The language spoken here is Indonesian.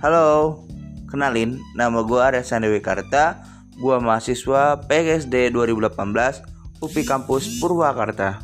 Halo, kenalin nama gue Arya Sandewikarta Gue mahasiswa PGSD 2018 UPI Kampus Purwakarta.